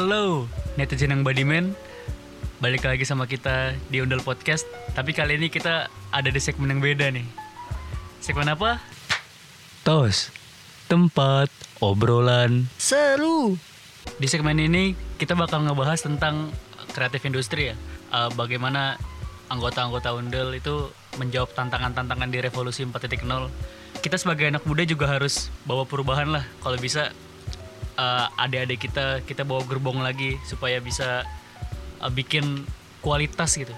Halo netizen yang badimen Balik lagi sama kita di Undal Podcast. Tapi kali ini kita ada di segmen yang beda nih. Segmen apa? Tos Tempat obrolan. Seru. Di segmen ini kita bakal ngebahas tentang kreatif industri ya. Eh, Bagaimana anggota-anggota Undel itu menjawab tantangan-tantangan di revolusi 4.0 Kita sebagai anak muda juga harus bawa perubahan lah. Kalau bisa eh, adik-adik kita kita bawa gerbong lagi supaya bisa eh, bikin kualitas gitu.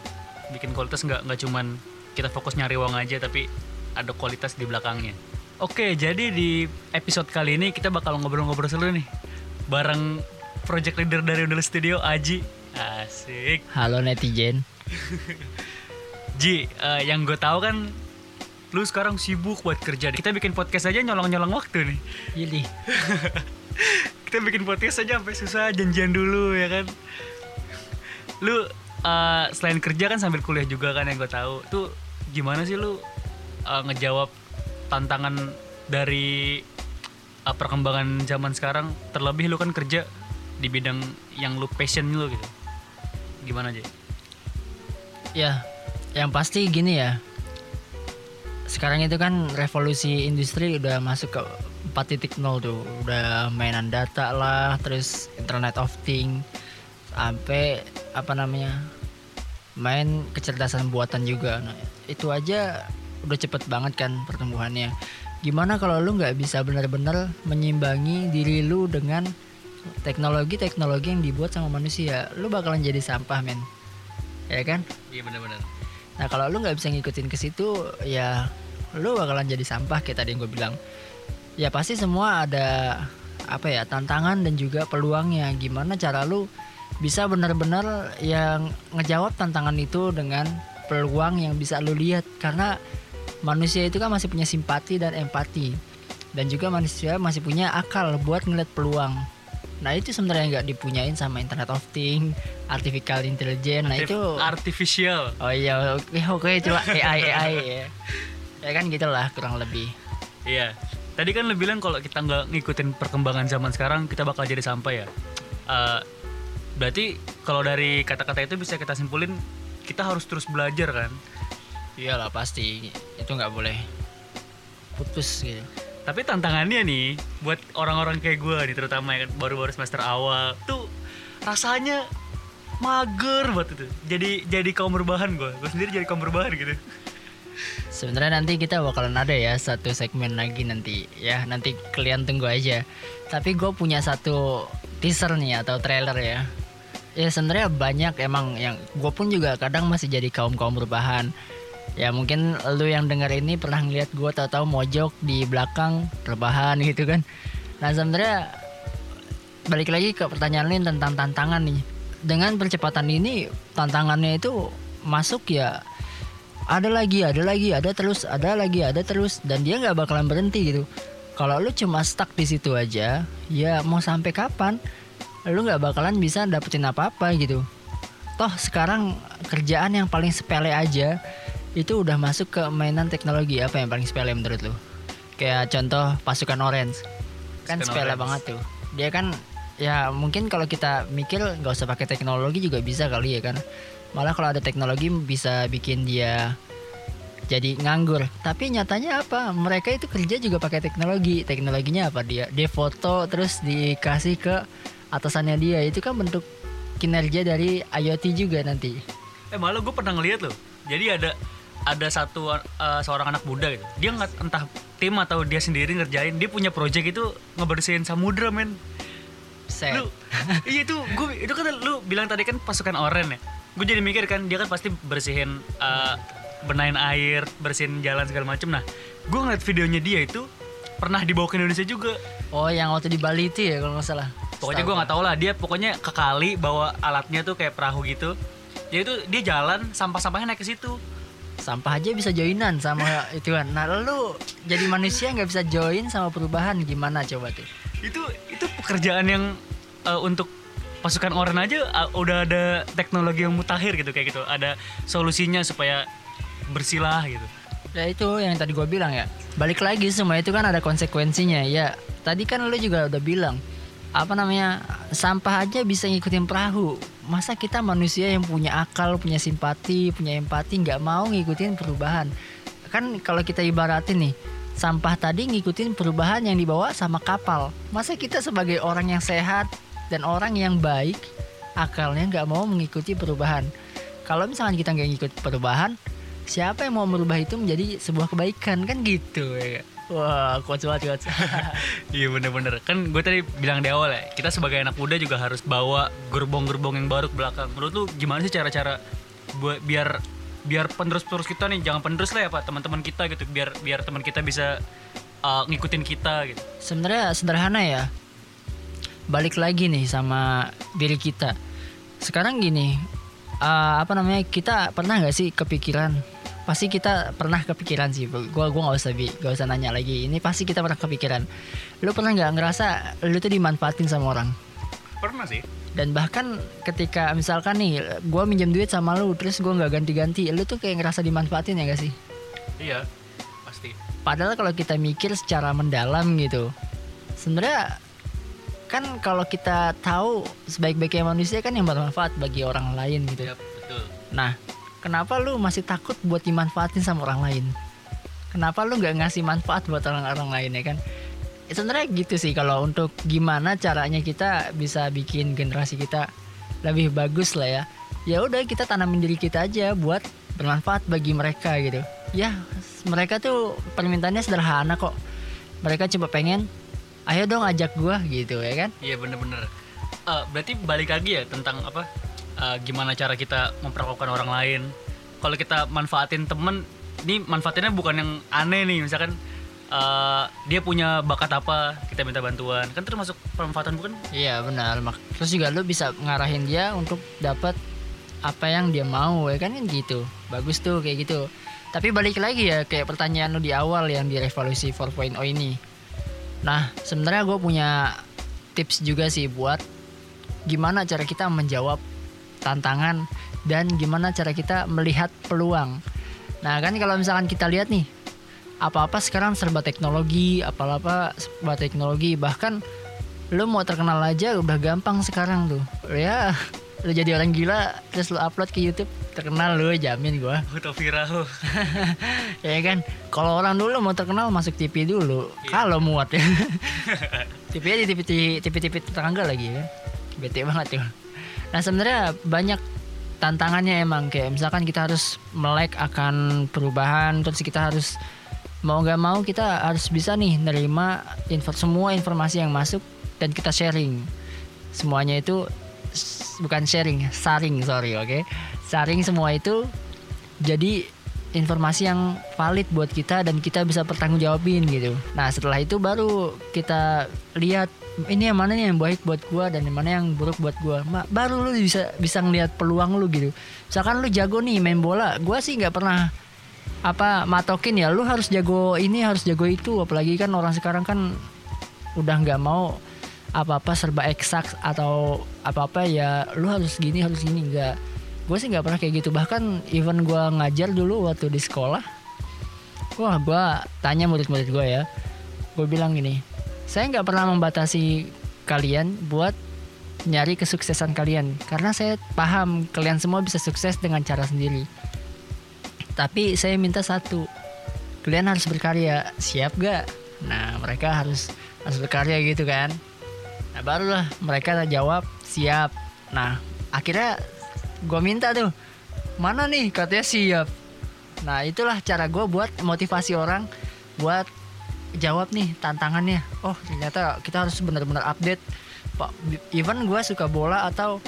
Bikin kualitas nggak nggak cuman kita fokus nyari uang aja tapi ada kualitas di belakangnya. Oke jadi di episode kali ini kita bakal ngobrol-ngobrol seru nih. Bareng project leader dari Undel Studio Aji. Asik. Halo netizen. Ji eh, yang gue tahu kan lu sekarang sibuk buat kerja. Kita bikin podcast aja nyolong-nyolong waktu nih. Jadi kita bikin podcast aja sampai susah janjian dulu ya kan? Lu uh, selain kerja kan sambil kuliah juga kan yang gue tahu. Tuh gimana sih lu uh, ngejawab tantangan dari uh, perkembangan zaman sekarang? Terlebih lu kan kerja di bidang yang lu passion lu gitu. Gimana aja ya, yang pasti gini ya. Sekarang itu kan revolusi industri udah masuk ke 4.0 tuh. Udah mainan data lah, terus Internet of Things sampai apa namanya? main kecerdasan buatan juga. Nah, itu aja udah cepet banget kan pertumbuhannya. Gimana kalau lu nggak bisa benar-benar menyimbangi diri lu dengan teknologi-teknologi yang dibuat sama manusia, lu bakalan jadi sampah men. Ya kan? iya benar-benar Nah kalau lu nggak bisa ngikutin ke situ, ya lu bakalan jadi sampah kayak tadi yang gue bilang. Ya pasti semua ada apa ya tantangan dan juga peluangnya. Gimana cara lu bisa benar-benar yang ngejawab tantangan itu dengan peluang yang bisa lu lihat karena manusia itu kan masih punya simpati dan empati dan juga manusia masih punya akal buat ngeliat peluang. Nah itu sebenarnya nggak dipunyain sama Internet of Things, artificial intelligence. Nah itu artificial Oh iya, oke oke coba AI AI ya. Ya kan gitulah kurang lebih. Iya. Tadi kan lu bilang kalau kita nggak ngikutin perkembangan zaman sekarang kita bakal jadi sampah ya. Eh, berarti kalau dari kata-kata itu bisa kita simpulin kita harus terus belajar kan. Iyalah pasti itu nggak boleh putus gitu. Tapi tantangannya nih buat orang-orang kayak gue nih terutama yang baru-baru semester awal tuh rasanya mager banget itu. Jadi jadi kaum berbahan gue. Gue sendiri jadi kaum berbahan gitu. Sebenarnya nanti kita bakalan ada ya satu segmen lagi nanti ya nanti kalian tunggu aja. Tapi gue punya satu teaser nih atau trailer ya. Ya sebenarnya banyak emang yang gue pun juga kadang masih jadi kaum kaum berbahan. Ya mungkin lu yang denger ini pernah ngeliat gue tahu-tahu mojok di belakang rebahan gitu kan. Nah sebenarnya balik lagi ke pertanyaan lain tentang tantangan nih. Dengan percepatan ini tantangannya itu masuk ya ada lagi, ada lagi, ada terus, ada lagi, ada terus dan dia nggak bakalan berhenti gitu. Kalau lu cuma stuck di situ aja, ya mau sampai kapan? Lu nggak bakalan bisa dapetin apa-apa gitu. Toh sekarang kerjaan yang paling sepele aja itu udah masuk ke mainan teknologi apa yang paling sepele menurut lu? Kayak contoh pasukan orange, kan Pasukan sepele Orange. banget tuh. Dia kan ya mungkin kalau kita mikir nggak usah pakai teknologi juga bisa kali ya kan. Malah kalau ada teknologi bisa bikin dia jadi nganggur. Tapi nyatanya apa? Mereka itu kerja juga pakai teknologi. Teknologinya apa dia? Dia foto terus dikasih ke atasannya dia. Itu kan bentuk kinerja dari IoT juga nanti. Eh malah gue pernah ngeliat loh. Jadi ada ada satu eh, seorang anak muda gitu. Dia nggak entah tim atau dia sendiri ngerjain. Dia punya project itu ngebersihin samudra men. Set. Lu iya itu gue itu kan lu bilang tadi kan pasukan oren ya. Gue jadi mikir kan dia kan pasti bersihin eh, benahin air, bersihin jalan segala macem. Nah, gue ngeliat videonya dia itu pernah dibawa ke Indonesia juga. Oh, yang waktu di Bali itu ya kalau nggak salah. Pokoknya gue nggak tahu lah dia pokoknya ke kali bawa alatnya tuh kayak perahu gitu. Jadi tuh dia jalan sampah-sampahnya naik ke situ. Sampah aja bisa joinan sama itu kan. Nah, lu jadi manusia nggak bisa join sama perubahan gimana coba tuh? itu itu pekerjaan yang uh, untuk pasukan oren aja uh, udah ada teknologi yang mutakhir gitu kayak gitu. Ada solusinya supaya bersilah gitu. Ya itu yang tadi gue bilang ya. Balik lagi semua itu kan ada konsekuensinya. Ya. Tadi kan lu juga udah bilang apa namanya sampah aja bisa ngikutin perahu. Masa kita manusia yang punya akal punya simpati punya empati nggak mau ngikutin perubahan? Kan kalau kita ibaratin nih sampah tadi ngikutin perubahan yang dibawa sama kapal. Masa kita sebagai orang yang sehat dan orang yang baik akalnya nggak mau mengikuti perubahan. Kalau misalnya kita nggak ngikut perubahan siapa yang mau merubah itu menjadi sebuah kebaikan kan gitu ya Wah, kuat banget, kuat. Iya bener-bener. Kan gue tadi bilang di awal ya Kita sebagai anak muda juga harus bawa gerbong-gerbong yang baru ke belakang. Menurut lu gimana sih cara-cara buat biar biar penerus-penerus kita nih jangan penerus lah ya pak teman-teman kita gitu biar biar teman kita bisa uh, ngikutin kita gitu? Sebenarnya sederhana ya. Balik lagi nih sama diri kita. Sekarang gini, eh, apa namanya? Kita pernah nggak sih kepikiran? Pasti kita pernah kepikiran sih. Gua gua nggak usah bi, gak usah nanya lagi. Ini pasti kita pernah kepikiran. Lu pernah nggak ngerasa lu tuh dimanfaatin sama orang? pernah sih Dan bahkan ketika misalkan nih, gua minjem duit sama lu, terus gua nggak ganti-ganti, lu tuh kayak ngerasa dimanfaatin ya gak sih? iya pasti Padahal kalau kita mikir secara mendalam gitu, sebenarnya kan kalau kita tahu sebaik-baiknya manusia kan yang bermanfaat bagi orang lain gitu. ya betul Nah, kenapa lu masih takut buat dimanfaatin sama orang lain? Kenapa lu nggak ngasih manfaat buat orang-orang lain ya kan? Ya, sebenarnya gitu sih kalau untuk gimana caranya kita bisa bikin generasi kita lebih bagus lah ya. Ya udah kita tanamin diri kita aja buat bermanfaat bagi mereka gitu. Ya, mereka tuh permintaannya sederhana kok. Mereka cuma pengen ayo dong ajak gua gitu ya kan? Iya bener-bener. Eh, berarti balik lagi ya tentang apa? eh, gimana cara kita memperlakukan orang lain. Kalau kita manfaatin temen, ini manfaatinnya bukan yang aneh nih, misalkan eh, dia punya bakat apa, kita minta bantuan, kan termasuk pemanfaatan bukan? Iya benar. Mak- Terus juga lu bisa ngarahin dia untuk dapat apa yang dia mau ya kan kan gitu. Bagus tuh kayak gitu. Tapi balik lagi ya kayak pertanyaan lu di awal yang di revolusi 4.0 ini. Nah sebenarnya gue punya tips juga sih buat gimana cara kita menjawab tantangan dan gimana cara kita melihat peluang. Nah kan kalau misalkan kita lihat nih apa-apa sekarang serba teknologi, apa-apa serba teknologi bahkan lu mau terkenal aja udah gampang sekarang tuh ya lu jadi orang gila terus lu upload ke YouTube terkenal lu jamin gua. Foto viral. ya kan? Kalau orang dulu mau terkenal masuk TV dulu. Kalau muat ya. TV di TV TV TV tetangga lagi kan bete banget tuh nah sebenarnya banyak tantangannya emang. Kayak misalkan kita harus melek akan perubahan terus kita harus mau nggak mau kita harus bisa nih nerima info semua informasi yang masuk dan kita sharing. Semuanya itu bukan sharing saring sorry oke saring semua itu jadi informasi yang valid buat kita dan kita bisa pertanggungjawabin gitu. Nah setelah itu baru kita lihat ini yang mana nih yang baik buat gua dan yang mana yang buruk buat gua. Baru lu bisa bisa ngelihat peluang lu gitu. Misalkan lu jago nih main bola, gua sih nggak pernah apa matokin ya lu harus jago ini harus jago itu apalagi kan orang sekarang kan udah nggak mau apa-apa serba eksak atau apa-apa ya lu harus gini harus gini. Nggak gue sih nggak pernah kayak gitu. Bahkan even gue ngajar dulu waktu di sekolah wah gue tanya murid-murid gue ya. Gue bilang gini saya nggak pernah membatasi kalian buat nyari kesuksesan kalian karena saya paham kalian semua bisa sukses dengan cara sendiri. Tapi saya minta satu kalian harus berkarya siap gak nah mereka harus harus berkarya gitu kan nah barulah mereka jawab siap. Nah akhirnya gue minta tuh mana nih? Katanya siap. Nah itulah cara gue buat motivasi orang buat jawab nih tantangannya. Oh ternyata kita harus benar-benar update. Pak even gue suka bola atau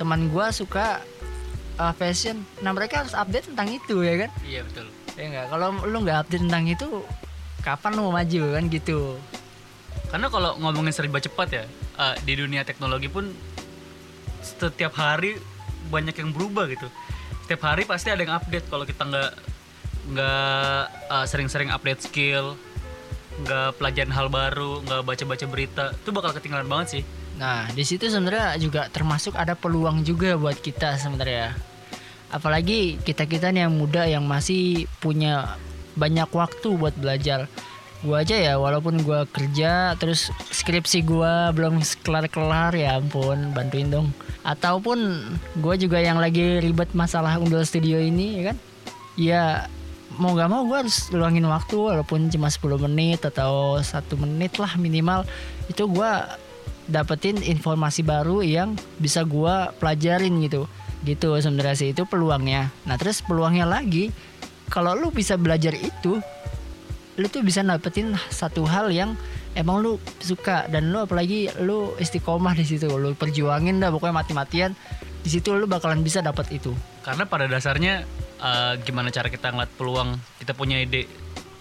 teman gue suka uh, fashion nah mereka harus update tentang itu ya kan? Iya betul. ya enggak kalau lu nggak update tentang itu kapan lu mau maju kan gitu Karena kalau ngomongin serba cepat ya, eh, di dunia teknologi pun setiap hari banyak yang berubah gitu. Setiap hari pasti ada yang update. Kalau kita nggak nggak eh, sering-sering update skill, nggak pelajaran hal baru, nggak baca-baca berita, itu bakal ketinggalan banget sih. Nah, di situ sebenarnya juga termasuk ada peluang juga buat kita sebenarnya. Apalagi kita-kita nih yang muda yang masih punya banyak waktu buat belajar. Gua aja ya walaupun gua kerja terus skripsi gua belum kelar-kelar ya ampun bantuin dong. Ataupun gua juga yang lagi ribet masalah undul studio ini ya kan? Ya mau gak mau gua harus luangin waktu walaupun cuma 10 menit atau satu menit lah minimal. Itu gua dapetin informasi baru yang bisa gua pelajarin gitu. Gitu sebenarnya sih itu peluangnya. Nah terus peluangnya lagi kalau lu bisa belajar itu lu tuh bisa dapetin satu hal yang emang lu suka dan lu apalagi lu istiqomah di situ lu perjuangin dah pokoknya mati-matian di situ lu bakalan bisa dapat itu Karena pada dasarnya eh, gimana cara kita ngeliat peluang, kita punya ide,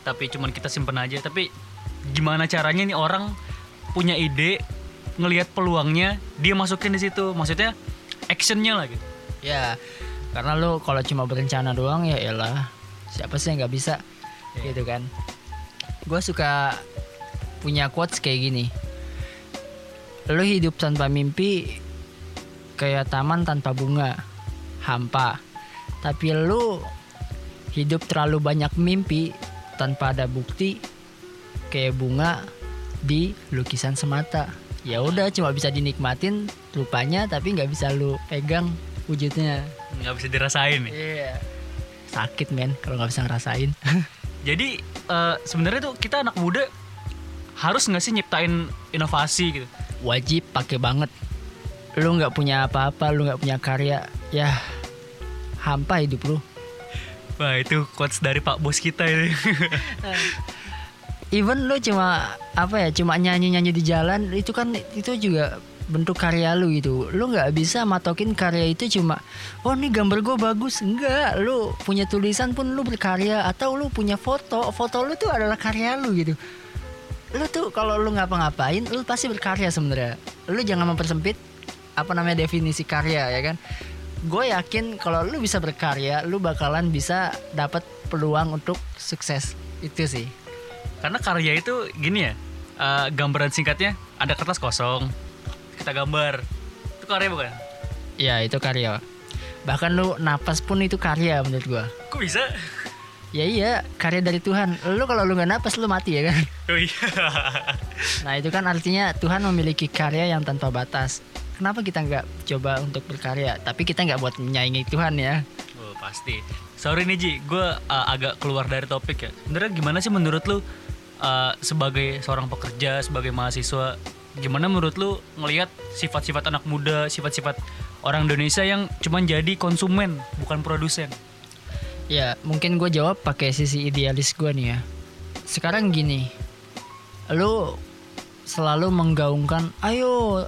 tapi cuman kita simpen aja. Tapi gimana caranya nih orang punya ide, ngelihat peluangnya, dia masukin di situ. Maksudnya actionnya lah gitu. ya karena lu kalau cuma berencana doang ya elah siapa sih yang nggak bisa Iya. gitu kan gue suka punya quotes kayak gini. Lu hidup tanpa mimpi kayak taman tanpa bunga hampa. Tapi lu hidup terlalu banyak mimpi tanpa ada bukti kayak bunga di lukisan semata. Ya udah cuma bisa dinikmatin rupanya tapi nggak bisa lu pegang wujudnya. Nggak bisa dirasain nih. iya. Sakit men kalau nggak bisa ngerasain Jadi eh, sebenarnya tuh kita anak muda harus nggak sih nyiptain inovasi gitu. wajib pakai banget lu nggak punya apa-apa lu nggak punya karya ya hampa hidup lu Wah itu quotes dari Pak Bos kita ini. even lu cuma apa ya cuma nyanyi nyanyi di jalan itu kan itu juga bentuk karya lu gitu. Lu nggak bisa matokin karya itu cuma oh nih gambar gue bagus. Enggak lu punya tulisan pun lu berkarya atau lu punya foto foto lu tuh adalah karya lu gitu. Lu tuh kalau lu ngapa-ngapain lu pasti berkarya sebenarnya. Lu jangan mempersempit apa namanya definisi karya ya kan? Gue yakin kalau lu bisa berkarya lu bakalan bisa dapat peluang untuk sukses. Itu sih. Karena karya itu gini ya, eh, gambaran singkatnya ada kertas kosong, kita gambar. Itu karya bukan? Ya itu karya. Bahkan lu napas pun itu karya menurut gua. Kok bisa? Ya iya karya dari Tuhan. Lu kalau lu nggak napas lu mati ya kan. Oh iya. Nah itu kan artinya Tuhan memiliki karya yang tanpa batas. Kenapa kita nggak coba untuk berkarya? Tapi kita nggak buat menyaingi Tuhan ya. Oh pasti. Sorry nih Ji, gue agak keluar dari topik ya. Sebenarnya gimana sih menurut lu uh, sebagai seorang pekerja, sebagai mahasiswa, gimana menurut lu ngelihat sifat-sifat anak muda, sifat-sifat orang Indonesia yang cuman jadi konsumen, bukan produsen? Ya mungkin gue jawab pakai sisi idealis gue nih ya. Sekarang gini, lu selalu menggaungkan, ayo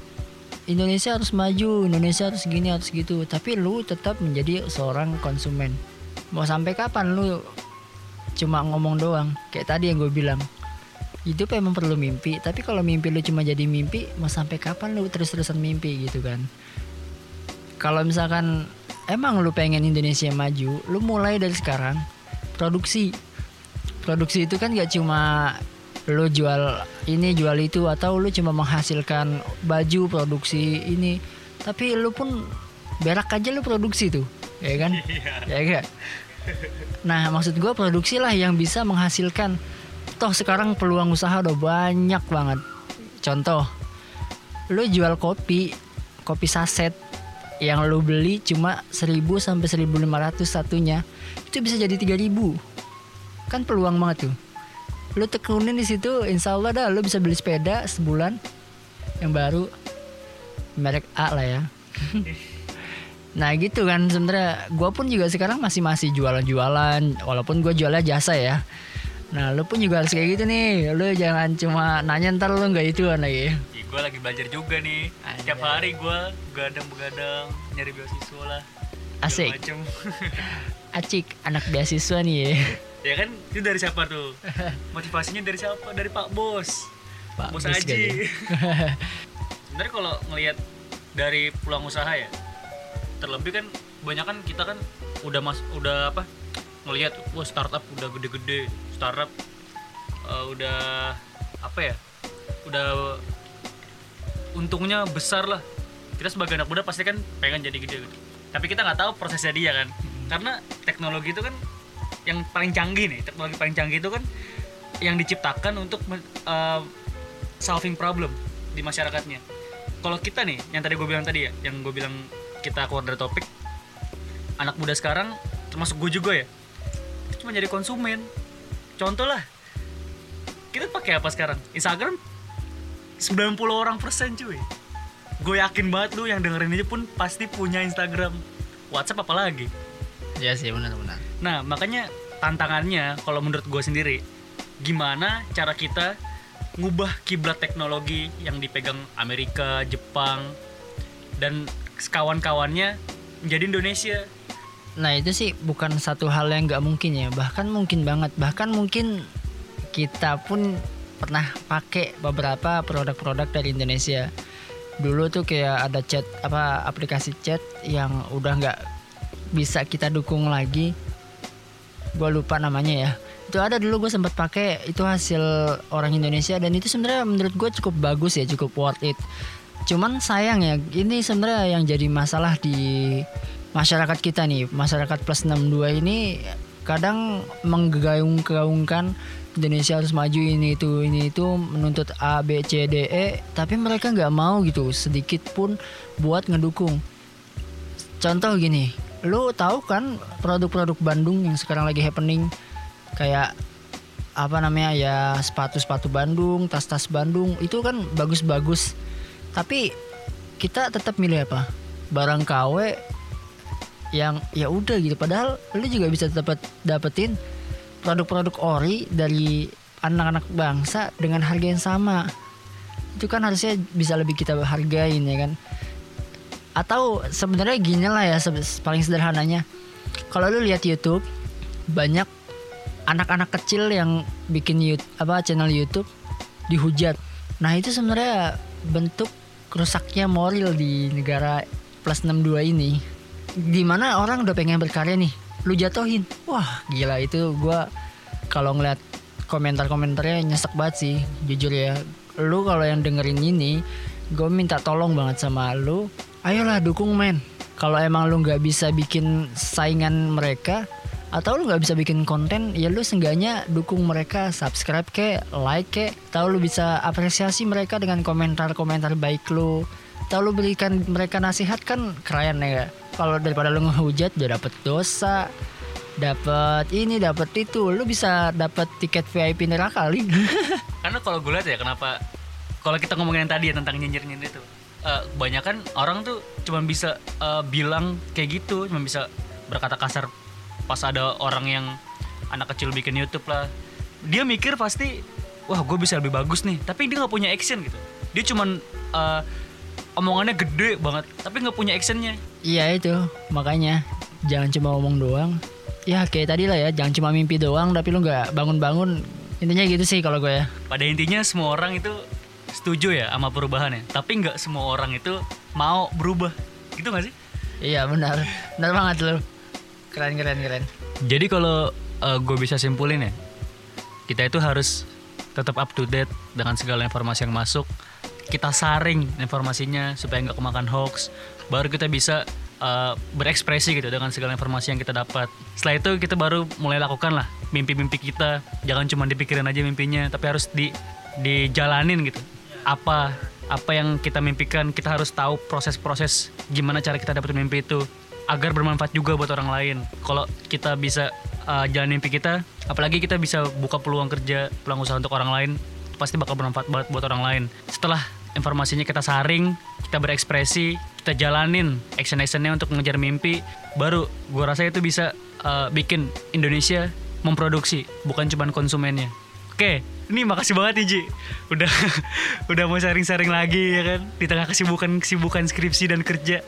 Indonesia harus maju, Indonesia harus gini harus gitu. Tapi lu tetap menjadi seorang konsumen. Mau sampai kapan lu cuma ngomong doang? Kayak tadi yang gue bilang. Hidup emang perlu mimpi, tapi kalau mimpi lu cuma jadi mimpi, mau sampai kapan lu terus-terusan mimpi gitu kan? Kalau misalkan emang lu pengen Indonesia maju, lu mulai dari sekarang produksi. Produksi itu kan gak cuma lu jual ini jual itu atau lu cuma menghasilkan baju produksi ini, tapi lu pun berak aja lu produksi tuh, ya kan? ya enggak? Nah, maksud gua produksi lah yang bisa menghasilkan. Toh sekarang peluang usaha udah banyak banget. Contoh, lu jual kopi, kopi saset yang lu beli cuma 1000 sampai 1500 satunya itu bisa jadi 3000 kan peluang banget tuh. Lu tekunin di situ insya Allah dah lu bisa beli sepeda sebulan. Yang baru merek A lah ya. Nah gitu kan sebenarnya. Gue pun juga sekarang masih masih jualan-jualan walaupun gue jualnya jasa ya nah lu pun juga harus kayak gitu nih lu jangan cuma nanya ntar lu nggak itu lagi gue lagi belajar juga nih. Tiap Anjay. hari gue begadang-begadang nyari beasiswa lah. Asik. macem. acik anak beasiswa nih ya ya kan itu dari siapa tuh? Motivasinya dari siapa? Dari Pak Bos. Pak Bos Bos Aji. kayaknya. Sebenarnya kalau ngelihat dari peluang usaha ya, terlebih kan banyak kan kita kan udah mas udah apa ngelihat wah startup udah gede-gede startup eh, udah apa ya udah untungnya besar lah kita sebagai anak muda pasti kan pengen jadi gede gitu tapi kita nggak tahu prosesnya dia kan karena teknologi itu kan yang paling canggih nih teknologi paling canggih itu kan yang diciptakan untuk uh, solving problem di masyarakatnya. Kalau kita nih, yang tadi gue bilang tadi ya, yang gue bilang kita keluar dari topik, anak muda sekarang, termasuk gue juga ya, cuma jadi konsumen. Contoh lah, kita pakai apa sekarang? Instagram 90 orang persen cuy. Gue yakin banget lu yang dengerin ini pun pasti punya Instagram. WhatsApp apalagi. ya sih benar-benar Nah, makanya tantangannya kalau menurut gue sendiri, gimana cara kita ngubah kiblat teknologi yang dipegang Amerika, Jepang, dan kawan-kawannya menjadi Indonesia. Nah itu sih bukan satu hal yang nggak mungkin ya. Bahkan mungkin banget. Bahkan mungkin kita pun pernah pakai beberapa produk-produk dari Indonesia. Dulu tuh kayak ada chat apa aplikasi chat yang udah nggak bisa kita dukung lagi. Gue lupa namanya ya. Itu ada dulu gue sempat pakai itu hasil orang Indonesia. Dan itu sebenarnya menurut gue cukup bagus ya cukup worth it. Cuman sayang ya ini sebenarnya yang jadi masalah di masyarakat kita nih masyarakat plus 62 ini kadang menggaung-gaungkan Indonesia harus maju ini itu ini itu menuntut A B C D E tapi mereka nggak mau gitu sedikit pun buat ngedukung. Contoh gini lu tahu kan produk-produk Bandung yang sekarang lagi happening? Kayak apa namanya ya sepatu-sepatu Bandung tas-tas Bandung itu kan bagus-bagus. Tapi kita tetap milih apa? Barang KW yang ya udah gitu. Padahal lu juga bisa dapat dapetin produk-produk ori dari anak-anak bangsa dengan harga yang sama. Itu kan harusnya bisa lebih kita hargain ya kan? Atau sebenarnya gini lah ya paling sederhananya. Kalau lu lihat YouTube banyak anak-anak kecil yang bikin YouTube, apa channel YouTube dihujat. Nah itu sebenarnya bentuk rusaknya moral di negara plus 62 ini di mana orang udah pengen berkarya nih? Lu jatuhin wah gila itu. Gua kalau ngeliat komentar-komentarnya nyesek banget sih jujur ya. Lu kalau yang dengerin ini gue minta tolong banget sama lu. Ayolah dukung men. Kalau emang lu nggak bisa bikin saingan mereka atau lu nggak bisa bikin konten ya lu seenggaknya dukung mereka subscribe ke like ke tahu lu bisa apresiasi mereka dengan komentar-komentar baik lu tahu lu berikan mereka nasihat kan keren ya. Kalau daripada lu ngehujat udah dapet dosa dapat ini dapat itu. Lu bisa dapat tiket VIP neraka kali Karena kalau gue lihat ya kenapa kalau kita ngomongin yang tadi ya tentang nyinyir-nyinyir itu, eh, kebanyakan orang tuh cuma bisa eh, bilang kayak gitu, cuma bisa berkata kasar pas ada orang yang anak kecil bikin YouTube lah. Dia mikir pasti, wah gue bisa lebih bagus nih, tapi dia nggak punya action gitu. Dia cuman eh, omongannya gede banget, tapi nggak punya actionnya. Iya itu makanya jangan cuma ngomong doang. Ya kayak tadi lah ya jangan cuma mimpi doang tapi lu nggak bangun-bangun. Intinya gitu sih kalau gue ya. Pada intinya semua orang itu setuju ya sama perubahan ya, tapi nggak semua orang itu mau berubah, gitu gak sih? Iya benar, benar banget lu. Keren keren keren. Jadi kalau gue bisa simpulin ya, kita itu harus tetap up to date dengan segala informasi yang masuk. Kita saring informasinya supaya nggak kemakan hoax. Baru kita bisa uh, berekspresi gitu dengan segala informasi yang kita dapat. Setelah itu kita baru mulai lakukan lah mimpi-mimpi kita. Jangan cuma dipikirin aja mimpinya, tapi harus di dijalanin gitu. Apa apa yang kita mimpikan, kita harus tahu proses-proses gimana cara kita dapetin mimpi itu agar bermanfaat juga buat orang lain. Kalau kita bisa uh, jalan mimpi kita, apalagi kita bisa buka peluang kerja, peluang usaha untuk orang lain, pasti bakal bermanfaat banget buat orang lain. Setelah informasinya kita saring, kita berekspresi, kita jalanin action-actionnya untuk mengejar mimpi, baru gua rasa itu bisa uh, bikin Indonesia memproduksi, bukan cuma konsumennya. Oke, ini makasih banget nih Ji. Udah udah mau sharing-sharing lagi ya kan di tengah kesibukan-kesibukan skripsi dan kerja.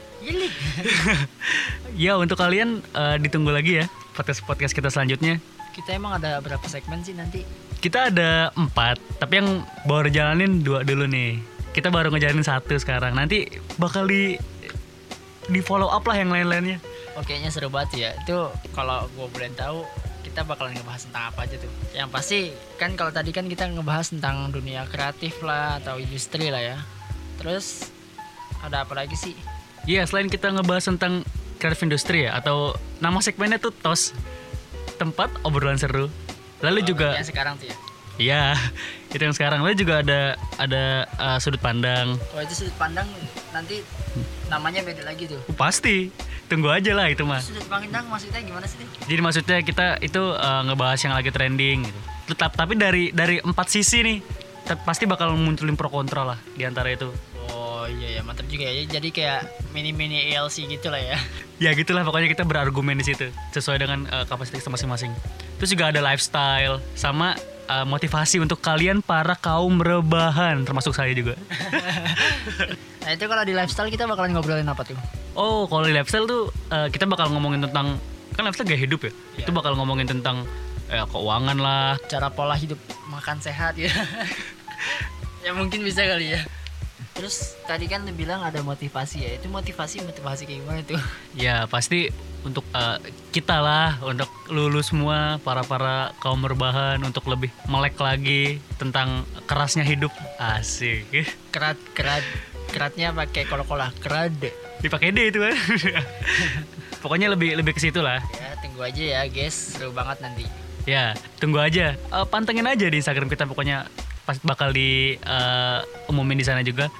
ya untuk kalian eh, ditunggu lagi ya podcast podcast kita selanjutnya. Kita emang ada berapa segmen sih nanti? Kita ada empat, tapi yang baru jalanin dua dulu nih. Kita baru ngejalanin satu sekarang. Nanti bakal di di follow up lah yang lain-lainnya. Oke, nya seru banget ya. Itu kalau gue boleh tahu kita bakalan ngebahas tentang apa aja tuh. Yang pasti kan kalau tadi kan kita ngebahas tentang dunia kreatif lah atau industri lah ya. Terus ada apa lagi sih? Iya, selain kita ngebahas tentang kreatif industri ya atau nama segmennya tuh TOS. Tempat obrolan seru. Lalu juga Yang sekarang tuh ya. Iya, itu yang sekarang. Lalu juga ada ada uh, sudut pandang. Oh itu sudut pandang nanti namanya beda lagi tuh. Uh, pasti, tunggu aja lah itu mah. Sudut pandang maksudnya gimana sih? Jadi maksudnya kita itu uh, ngebahas yang lagi trending gitu. Tetap tapi dari dari empat sisi nih, pasti bakal munculin pro kontra lah di antara itu. Oh iya ya mantap juga ya. Jadi kayak mini mini ELC gitu lah ya. Ya gitulah pokoknya kita berargumen di situ sesuai dengan uh, kapasitas masing-masing. Terus juga ada lifestyle sama uh, motivasi untuk kalian para kaum rebahan termasuk saya juga. Nah itu kalau di lifestyle kita bakalan ngobrolin apa tuh? Oh, kalau di lifestyle tuh uh, kita bakal ngomongin tentang kan lifestyle gaya hidup ya. Iya. Itu bakal ngomongin tentang ya keuangan lah. Cara pola hidup makan sehat ya. ya mungkin bisa kali ya. Terus tadi kan lu bilang ada motivasi ya. Itu motivasi motivasi kayak gimana tuh? Ya pasti untuk uh, kita lah, untuk lulu semua para para kaum rebahan untuk lebih melek lagi tentang kerasnya hidup. Asik. Kerat kerat keratnya pakai kol-kolah kerad. Dipakai D itu kan. Pokoknya lebih lebih ke situ lah. Ya tunggu aja ya guys. Seru banget nanti. Ya, tunggu aja. Eh, pantengin aja di Instagram kita pokoknya pas bakal di eh, umumin di sana juga.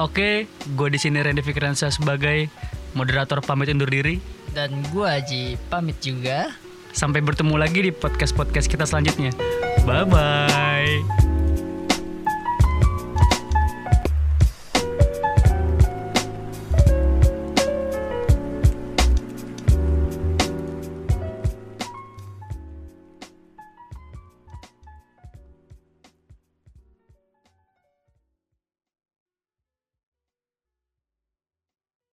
Oke, gue di sini Randy Fikransa sebagai moderator pamit undur diri. Dan gua Aji pamit juga. Sampai bertemu lagi di podcast-podcast kita selanjutnya. Bye bye.